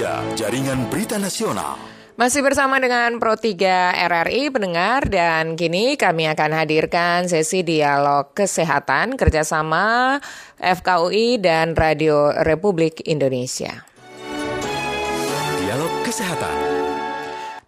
3, Jaringan Berita Nasional. Masih bersama dengan Pro 3 RRI pendengar dan kini kami akan hadirkan sesi dialog kesehatan kerjasama FKUI dan Radio Republik Indonesia. Dialog Kesehatan.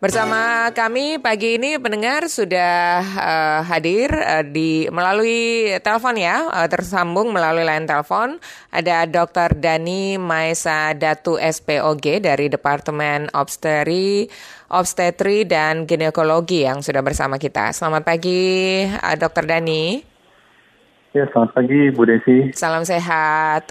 Bersama kami pagi ini pendengar sudah uh, hadir uh, di melalui telepon ya, uh, tersambung melalui line telepon ada Dr. Dani Maesa Datu SPOG dari Departemen Obstetri, Obstetri dan Ginekologi yang sudah bersama kita. Selamat pagi, uh, Dr. Dani. Ya, selamat pagi Bu Desi. Salam sehat.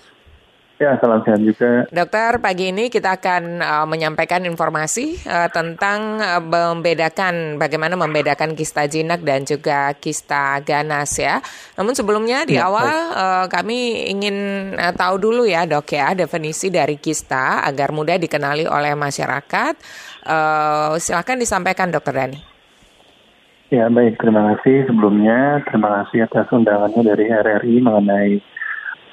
Ya, salam sehat juga. Dokter, pagi ini kita akan uh, menyampaikan informasi uh, tentang uh, membedakan bagaimana membedakan kista jinak dan juga kista ganas ya. Namun sebelumnya di ya, awal uh, kami ingin uh, tahu dulu ya dok ya definisi dari kista agar mudah dikenali oleh masyarakat. Uh, silakan disampaikan dokter Dani. Ya baik, terima kasih sebelumnya. Terima kasih atas undangannya dari RRI mengenai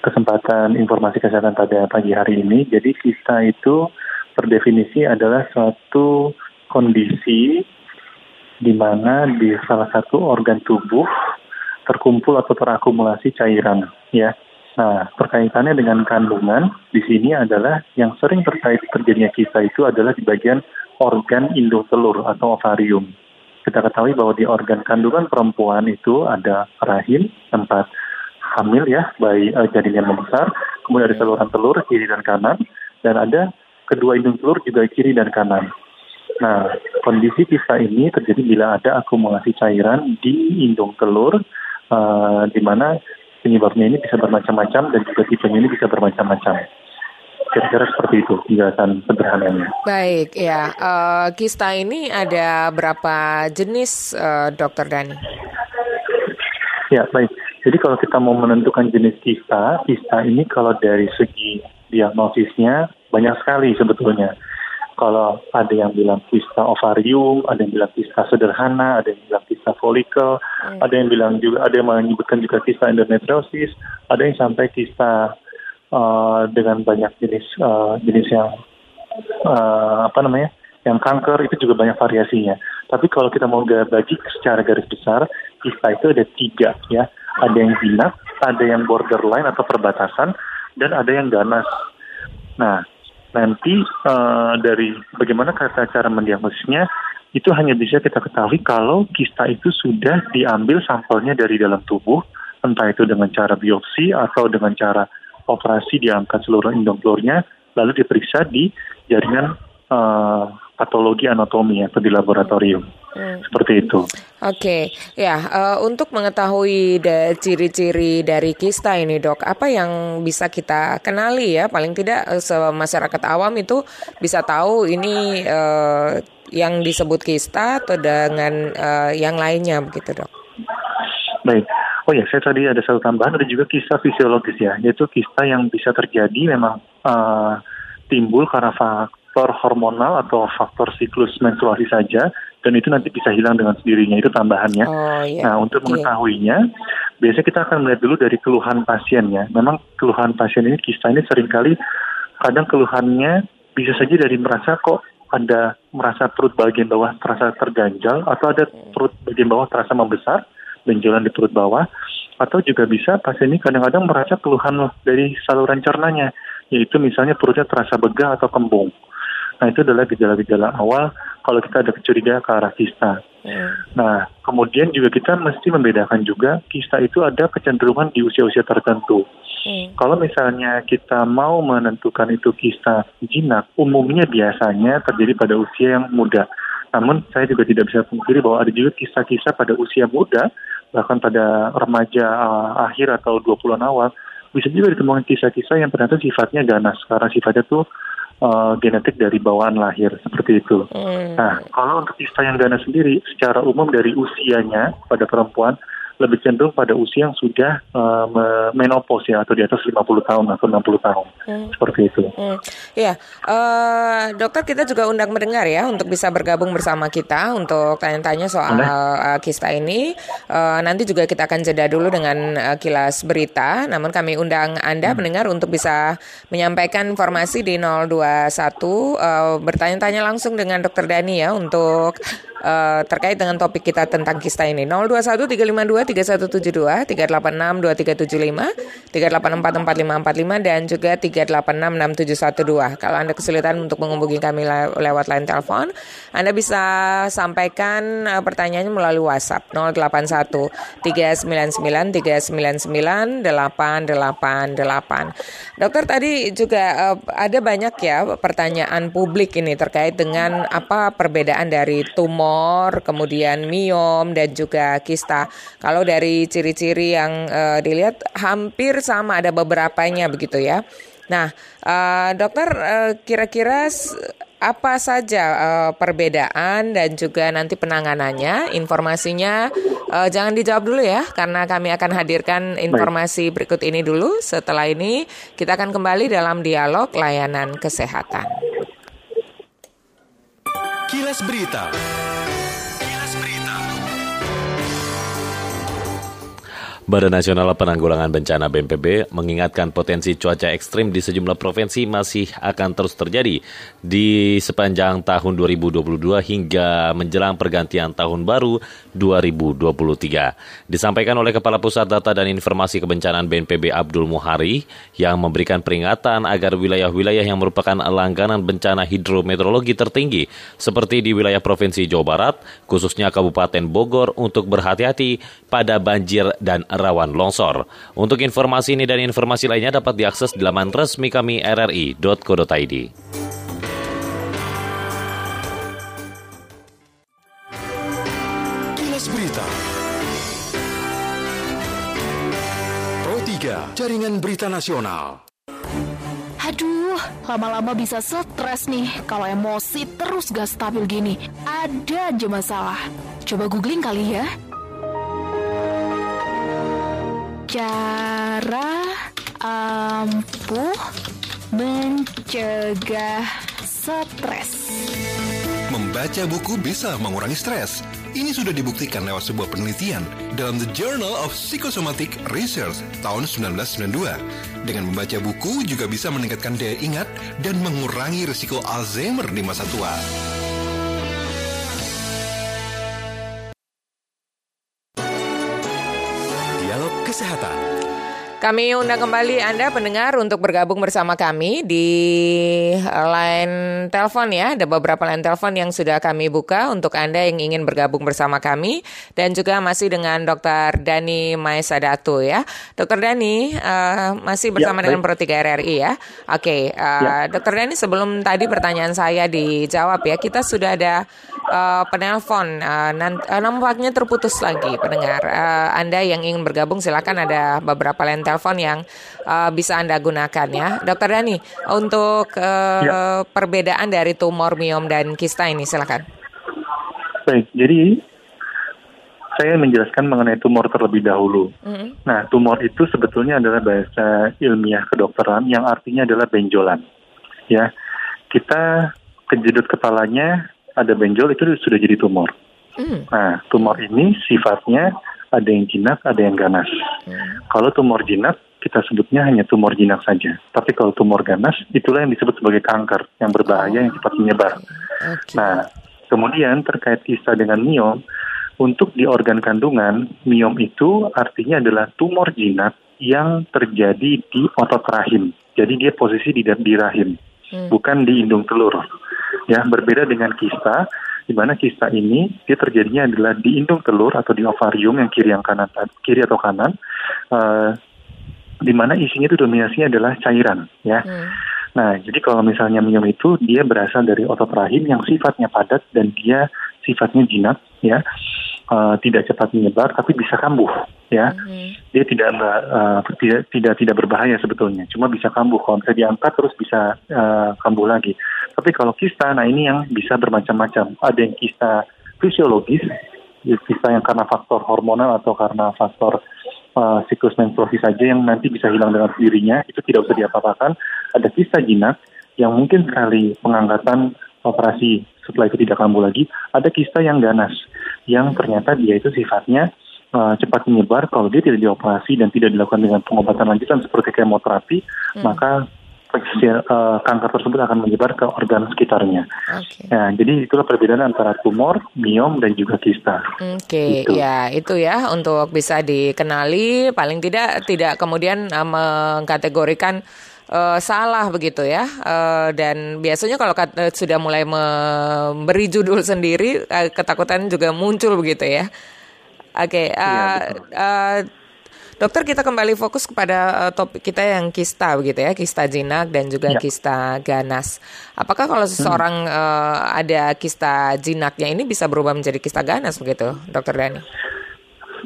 kesempatan informasi kesehatan pada pagi hari ini. Jadi kista itu terdefinisi adalah suatu kondisi di mana di salah satu organ tubuh terkumpul atau terakumulasi cairan ya. Nah, perkaitannya dengan kandungan di sini adalah yang sering terkait terjadinya kista itu adalah di bagian organ indung telur atau ovarium. Kita ketahui bahwa di organ kandungan perempuan itu ada rahim, tempat hamil ya, bayi uh, janin yang membesar, kemudian ada saluran telur kiri dan kanan, dan ada kedua indung telur juga kiri dan kanan. Nah, kondisi kista ini terjadi bila ada akumulasi cairan di indung telur, uh, di mana penyebabnya ini bisa bermacam-macam dan juga tipenya ini bisa bermacam-macam. Kira-kira seperti itu penjelasan sederhananya. Baik, ya. Uh, kista ini ada berapa jenis, uh, Dokter Dani? Ya, baik. Jadi kalau kita mau menentukan jenis kista, kista ini kalau dari segi diagnosisnya banyak sekali sebetulnya. Kalau ada yang bilang kista ovarium, ada yang bilang kista sederhana, ada yang bilang kista folikel, hmm. ada yang bilang juga ada yang menyebutkan juga kista endometriosis, ada yang sampai kista uh, dengan banyak jenis uh, jenis yang uh, apa namanya yang kanker itu juga banyak variasinya. Tapi kalau kita mau bagi secara garis besar, kista itu ada tiga ya ada yang jinak, ada yang borderline atau perbatasan, dan ada yang ganas. Nah, nanti uh, dari bagaimana kata cara mendiagnosisnya itu hanya bisa kita ketahui kalau kista itu sudah diambil sampelnya dari dalam tubuh, entah itu dengan cara biopsi atau dengan cara operasi diangkat seluruh indung lalu diperiksa di jaringan uh, patologi anatomi atau di laboratorium. Hmm. Seperti itu. Oke, okay. ya uh, untuk mengetahui ciri-ciri dari kista ini dok, apa yang bisa kita kenali ya? Paling tidak uh, masyarakat awam itu bisa tahu ini uh, yang disebut kista atau dengan uh, yang lainnya begitu dok. Baik. Oh ya, saya tadi ada satu tambahan, ada juga kista fisiologis ya, yaitu kista yang bisa terjadi memang uh, timbul karena faktor hormonal atau faktor siklus menstruasi saja dan itu nanti bisa hilang dengan sendirinya itu tambahannya. Oh, iya. Nah untuk iya. mengetahuinya biasanya kita akan melihat dulu dari keluhan pasiennya. Memang keluhan pasien ini kista ini sering kali kadang keluhannya bisa saja dari merasa kok ada merasa perut bagian bawah terasa terganjal atau ada perut bagian bawah terasa membesar benjolan di perut bawah atau juga bisa pasien ini kadang-kadang merasa keluhan dari saluran cernanya yaitu misalnya perutnya terasa begah atau kembung. Nah itu adalah gejala-gejala awal kalau kita ada kecurigaan ke arah kista. Yeah. Nah kemudian juga kita mesti membedakan juga kista itu ada kecenderungan di usia-usia tertentu. Mm. Kalau misalnya kita mau menentukan itu kista jinak, umumnya biasanya terjadi pada usia yang muda. Namun saya juga tidak bisa pungkiri bahwa ada juga kisah-kisah pada usia muda, bahkan pada remaja uh, akhir atau 20-an awal, bisa juga ditemukan kisah-kisah yang ternyata sifatnya ganas, karena sifatnya tuh uh, genetik dari bawaan lahir seperti itu. Hmm. Nah, kalau untuk kista yang ganas sendiri, secara umum dari usianya pada perempuan lebih cenderung pada usia yang sudah uh, menopause ya atau di atas 50 tahun atau 60 tahun. Hmm. Seperti itu. Hmm. Ya, uh, dokter kita juga undang mendengar ya untuk bisa bergabung bersama kita untuk tanya-tanya soal uh, kista ini. Uh, nanti juga kita akan jeda dulu dengan uh, kilas berita. Namun kami undang Anda hmm. mendengar untuk bisa menyampaikan informasi di 021 uh, bertanya-tanya langsung dengan Dokter Dani ya untuk uh, terkait dengan topik kita tentang kista ini. 021 352 3172 386 2375 384 4545 dan juga 386 6712. Kalau Anda kesulitan untuk menghubungi kami lewat line telepon, Anda bisa sampaikan uh, pertanyaannya melalui WhatsApp 081 399 399 888. Dokter tadi juga uh, ada banyak ya pertanyaan publik ini terkait dengan apa perbedaan dari tumor tumor, kemudian miom dan juga kista. Kalau dari ciri-ciri yang uh, dilihat hampir sama ada beberapanya begitu ya. Nah, uh, dokter uh, kira-kira apa saja uh, perbedaan dan juga nanti penanganannya, informasinya uh, jangan dijawab dulu ya karena kami akan hadirkan informasi berikut ini dulu. Setelah ini kita akan kembali dalam dialog layanan kesehatan. Kilas Berita. Badan Nasional Penanggulangan Bencana BNPB mengingatkan potensi cuaca ekstrim di sejumlah provinsi masih akan terus terjadi di sepanjang tahun 2022 hingga menjelang pergantian tahun baru 2023. Disampaikan oleh Kepala Pusat Data dan Informasi Kebencanaan BNPB Abdul Muhari yang memberikan peringatan agar wilayah-wilayah yang merupakan langganan bencana hidrometeorologi tertinggi seperti di wilayah Provinsi Jawa Barat, khususnya Kabupaten Bogor untuk berhati-hati pada banjir dan rawan longsor. Untuk informasi ini dan informasi lainnya dapat diakses di laman resmi kami rri.co.id. Kilas Berita Pro 3 Jaringan Berita Nasional Aduh, lama-lama bisa stres nih kalau emosi terus gak stabil gini. Ada aja masalah. Coba googling kali ya cara ampuh mencegah stres. Membaca buku bisa mengurangi stres. Ini sudah dibuktikan lewat sebuah penelitian dalam The Journal of Psychosomatic Research tahun 1992. Dengan membaca buku juga bisa meningkatkan daya ingat dan mengurangi risiko Alzheimer di masa tua. Kami undang kembali Anda pendengar untuk bergabung bersama kami di line telepon ya. Ada beberapa line telepon yang sudah kami buka untuk Anda yang ingin bergabung bersama kami dan juga masih dengan Dr. Dani Maesa Datu ya. Dr. Dani uh, masih bersama ya, dengan Pro 3 RRI ya. Oke, okay, uh, ya. Dr. Dani sebelum tadi pertanyaan saya dijawab ya, kita sudah ada uh, penelpon uh, uh, nampaknya terputus lagi pendengar. Uh, anda yang ingin bergabung silakan ada beberapa line telepon yang uh, bisa Anda gunakan ya. Dokter Dani, untuk uh, ya. perbedaan dari tumor miom dan kista ini silakan. Baik, jadi saya menjelaskan mengenai tumor terlebih dahulu. Mm-hmm. Nah, tumor itu sebetulnya adalah bahasa ilmiah kedokteran yang artinya adalah benjolan. Ya, kita kejedut kepalanya ada benjol itu sudah jadi tumor. Mm. Nah, tumor ini sifatnya ada yang jinak, ada yang ganas. Hmm. Kalau tumor jinak, kita sebutnya hanya tumor jinak saja. Tapi kalau tumor ganas, itulah yang disebut sebagai kanker yang berbahaya, oh. yang cepat menyebar. Okay. Nah, kemudian terkait kisah dengan miom, untuk di organ kandungan, miom itu artinya adalah tumor jinak yang terjadi di otot rahim. Jadi dia posisi di, di rahim, hmm. bukan di indung telur. Ya, berbeda dengan kista, di mana kista ini dia terjadinya adalah di indung telur atau di ovarium yang kiri yang kanan kiri atau kanan uh, di mana isinya itu dominasinya adalah cairan ya. Hmm. Nah, jadi kalau misalnya miom itu dia berasal dari otot rahim yang sifatnya padat dan dia sifatnya jinak ya. Uh, tidak cepat menyebar tapi bisa kambuh ya. Hmm. Dia tidak uh, tidak tidak tidak berbahaya sebetulnya, cuma bisa kambuh kalau bisa diangkat terus bisa uh, kambuh lagi. Tapi kalau kista, nah ini yang bisa bermacam-macam. Ada yang kista fisiologis, kista yang karena faktor hormonal atau karena faktor uh, siklus menstruasi saja yang nanti bisa hilang dengan sendirinya, itu tidak usah diapa-apakan. Ada kista jinak yang mungkin sekali pengangkatan operasi setelah itu tidak kambuh lagi. Ada kista yang ganas, yang ternyata dia itu sifatnya uh, cepat menyebar kalau dia tidak dioperasi dan tidak dilakukan dengan pengobatan lanjutan seperti kemoterapi, hmm. maka uh, kanker tersebut akan menyebar ke organ sekitarnya. Okay. Nah, jadi itulah perbedaan antara tumor, miom, dan juga kista. Oke, okay. Gitu. ya itu ya untuk bisa dikenali, paling tidak tidak kemudian uh, mengkategorikan uh, salah begitu ya. Uh, dan biasanya kalau sudah mulai memberi judul sendiri, uh, ketakutan juga muncul begitu ya. Oke, okay, uh, ya, Dokter kita kembali fokus kepada uh, topik kita yang kista begitu ya, kista jinak dan juga ya. kista ganas. Apakah kalau hmm. seseorang hmm. uh, ada kista jinaknya ini bisa berubah menjadi kista ganas begitu, Dokter Dani?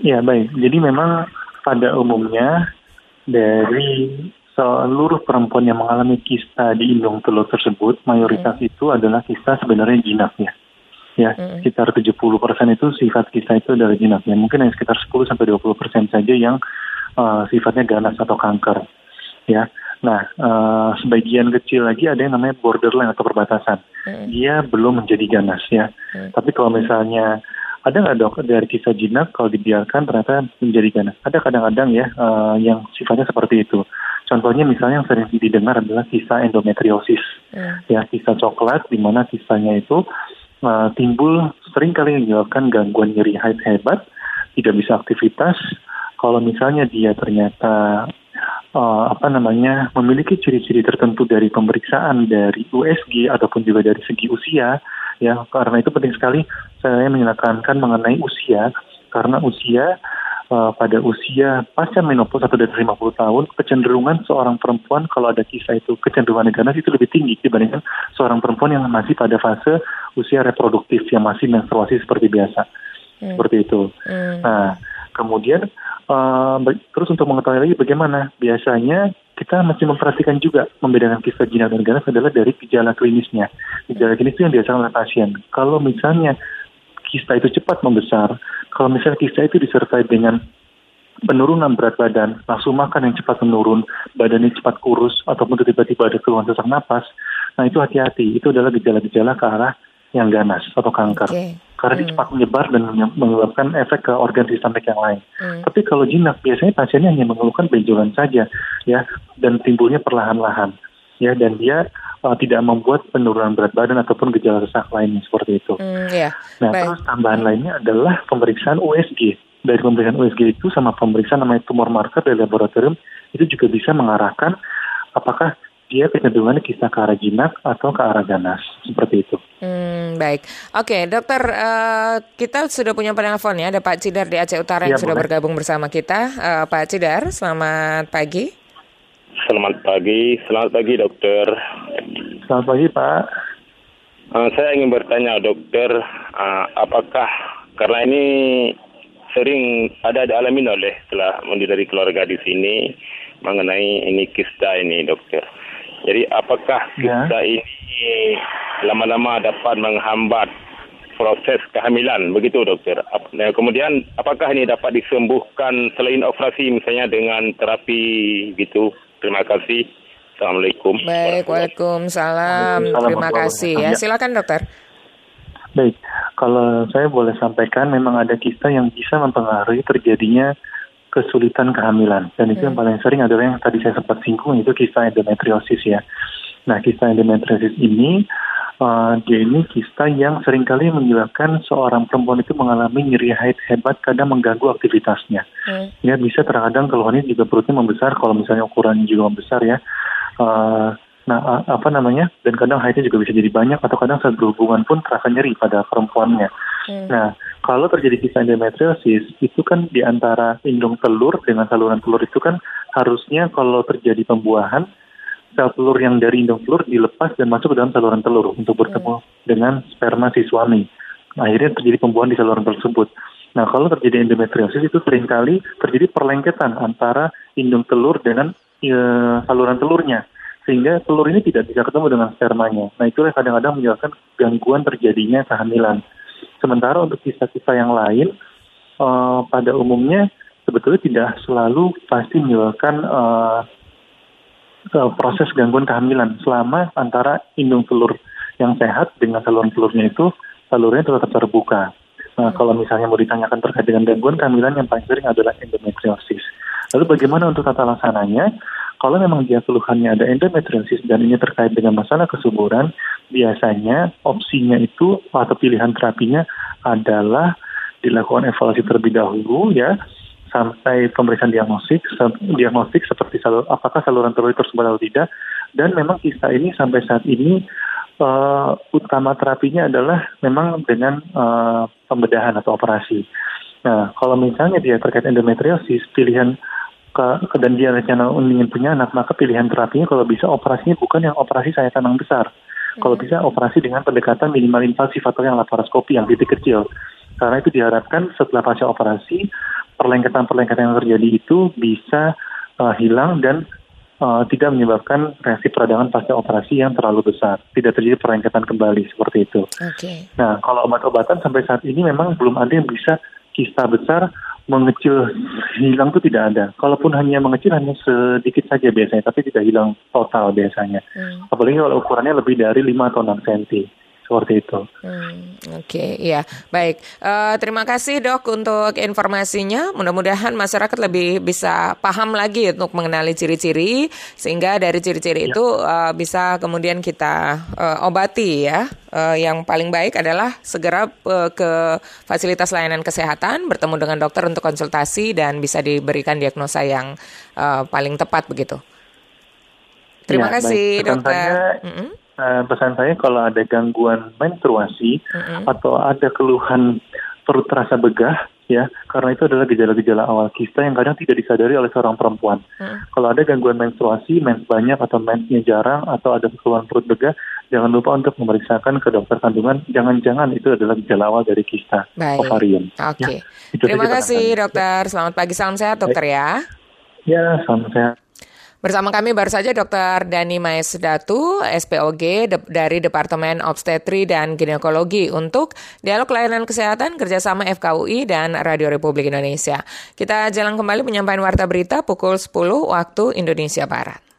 Ya baik, jadi memang pada umumnya dari seluruh perempuan yang mengalami kista di indung telur tersebut, mayoritas hmm. itu adalah kista sebenarnya jinaknya ya mm. sekitar 70 persen itu sifat kista itu adalah jinaknya mungkin yang sekitar 10 sampai 20 persen saja yang uh, sifatnya ganas atau kanker ya nah uh, sebagian kecil lagi ada yang namanya borderline atau perbatasan mm. dia belum menjadi ganas ya mm. tapi kalau misalnya ada nggak dok dari kisah jinak kalau dibiarkan ternyata menjadi ganas ada kadang-kadang ya uh, yang sifatnya seperti itu contohnya misalnya yang sering didengar adalah kisah endometriosis mm. ya kisah coklat di mana kisahnya itu uh, timbul sering kali menyebabkan gangguan nyeri haid hebat, tidak bisa aktivitas. Kalau misalnya dia ternyata uh, apa namanya memiliki ciri-ciri tertentu dari pemeriksaan dari USG ataupun juga dari segi usia, ya karena itu penting sekali saya menyatakan mengenai usia karena usia uh, pada usia pasca menopause atau dari 50 tahun, kecenderungan seorang perempuan kalau ada kisah itu kecenderungan ganas itu lebih tinggi dibandingkan seorang perempuan yang masih pada fase usia reproduktif yang masih menstruasi seperti biasa. Hmm. Seperti itu. Hmm. Nah, kemudian uh, terus untuk mengetahui lagi bagaimana biasanya kita masih memperhatikan juga membedakan kisah jinak dan ganas adalah dari gejala klinisnya. Gejala klinis itu yang biasa oleh pasien. Kalau misalnya kista itu cepat membesar, kalau misalnya kista itu disertai dengan penurunan berat badan, langsung makan yang cepat menurun, badannya cepat kurus, ataupun tiba-tiba ada keluhan sesak napas, nah itu hati-hati. Itu adalah gejala-gejala ke arah yang ganas atau kanker. Okay. Karena hmm. dia cepat menyebar dan menyebabkan efek ke organ sistemik yang lain. Hmm. Tapi kalau jinak, biasanya pasiennya hanya mengeluhkan benjolan saja, ya, dan timbulnya perlahan-lahan, ya, dan dia uh, tidak membuat penurunan berat badan ataupun gejala sesak lainnya seperti itu. Mm, yeah. Nah, Baik. terus tambahan lainnya adalah pemeriksaan USG. Dari pemeriksaan USG itu sama pemeriksaan namanya tumor marker dari laboratorium itu juga bisa mengarahkan apakah dia kecenderungannya kisah ke arah jinak atau ke arah ganas seperti itu. Hmm, baik, oke dokter uh, kita sudah punya penelpon ya ada Pak Cidar di Aceh Utara yang ya, sudah boleh. bergabung bersama kita. Uh, Pak Cidar, selamat pagi. Selamat pagi, selamat pagi dokter. Selamat pagi Pak. Uh, saya ingin bertanya dokter, uh, apakah karena ini sering ada dialami oleh setelah dari keluarga di sini mengenai ini kista ini dokter. Jadi apakah ya. kista ya. ini lama-lama dapat menghambat proses kehamilan begitu dokter. Nah, kemudian apakah ini dapat disembuhkan selain operasi misalnya dengan terapi gitu? Terima kasih. Assalamualaikum. Baik, Waalaikumsalam. Terima kasih ya. Silakan dokter. Baik, kalau saya boleh sampaikan memang ada kista yang bisa mempengaruhi terjadinya kesulitan kehamilan. Dan itu hmm. yang paling sering adalah yang tadi saya sempat singgung itu kista endometriosis ya. Nah, kista endometriosis ini uh, dia ini kista yang sering kali menyebabkan seorang perempuan itu mengalami nyeri haid hebat kadang mengganggu aktivitasnya. Hmm. Ya bisa terkadang keluhannya juga perutnya membesar kalau misalnya ukuran juga membesar ya. Uh, nah apa namanya dan kadang haidnya juga bisa jadi banyak atau kadang saat berhubungan pun terasa nyeri pada perempuannya. Hmm. Nah kalau terjadi kista endometriosis itu kan di antara indung telur dengan saluran telur itu kan harusnya kalau terjadi pembuahan sel telur yang dari indung telur dilepas dan masuk ke dalam saluran telur untuk bertemu hmm. dengan sperma si suami. Nah, akhirnya terjadi pembuahan di saluran tersebut. Nah, kalau terjadi endometriosis itu sering kali terjadi perlengketan antara indung telur dengan e, saluran telurnya. Sehingga telur ini tidak bisa ketemu dengan spermanya. Nah, itulah kadang-kadang menyebabkan gangguan terjadinya kehamilan. Sementara untuk kisah-kisah yang lain, uh, pada umumnya sebetulnya tidak selalu pasti menyebabkan uh, proses gangguan kehamilan selama antara indung telur yang sehat dengan saluran telurnya itu salurnya tetap terbuka. Nah, kalau misalnya mau ditanyakan terkait dengan gangguan kehamilan yang paling sering adalah endometriosis. Lalu bagaimana untuk tata laksananya? Kalau memang dia keluhannya ada endometriosis dan ini terkait dengan masalah kesuburan, biasanya opsinya itu atau pilihan terapinya adalah dilakukan evaluasi terlebih dahulu ya sampai pemeriksaan diagnostik diagnostik seperti salur, apakah saluran telur tersumbat atau tidak dan memang kisah ini sampai saat ini uh, utama terapinya adalah memang dengan uh, pembedahan atau operasi. Nah, kalau misalnya dia terkait endometriosis, pilihan ke, ke dan dia rencana ingin punya anak, maka pilihan terapinya kalau bisa operasinya bukan yang operasi saya tanang besar. Kalau bisa operasi dengan pendekatan minimal invasif atau yang laparoskopi yang titik kecil. Karena itu diharapkan setelah pasca operasi, perlengketan-perlengketan yang terjadi itu bisa uh, hilang dan uh, tidak menyebabkan reaksi peradangan pasca operasi yang terlalu besar. Tidak terjadi perlengketan kembali seperti itu. Okay. Nah, kalau obat-obatan sampai saat ini memang belum ada yang bisa kista besar mengecil hilang itu tidak ada. Kalaupun hanya mengecil hanya sedikit saja biasanya, tapi tidak hilang total biasanya. Hmm. Apalagi kalau ukurannya lebih dari 5 atau 6 cm seperti itu. Hmm, Oke, okay, ya baik. Uh, terima kasih dok untuk informasinya. Mudah-mudahan masyarakat lebih bisa paham lagi untuk mengenali ciri-ciri, sehingga dari ciri-ciri ya. itu uh, bisa kemudian kita uh, obati ya. Uh, yang paling baik adalah segera uh, ke fasilitas layanan kesehatan, bertemu dengan dokter untuk konsultasi dan bisa diberikan diagnosa yang uh, paling tepat begitu. Terima ya, kasih baik. dokter. mm -hmm uh, pesan saya kalau ada gangguan menstruasi mm-hmm. atau ada keluhan perut terasa begah ya karena itu adalah gejala-gejala awal kista yang kadang tidak disadari oleh seorang perempuan. Mm. Kalau ada gangguan menstruasi, mens banyak atau mensnya jarang atau ada keluhan perut begah, jangan lupa untuk memeriksakan ke dokter kandungan. Jangan-jangan itu adalah gejala awal dari kista Baik. ovarium. Oke. Okay. Ya, Terima kasih dokter. Selamat pagi, salam sehat dokter Baik. ya. Ya, salam sehat. Bersama kami baru saja Dr. Dani Maesdatu, SPOG de dari Departemen Obstetri dan Ginekologi untuk Dialog Layanan Kesehatan kerjasama FKUI dan Radio Republik Indonesia. Kita jalan kembali penyampaian warta berita pukul 10 waktu Indonesia Barat.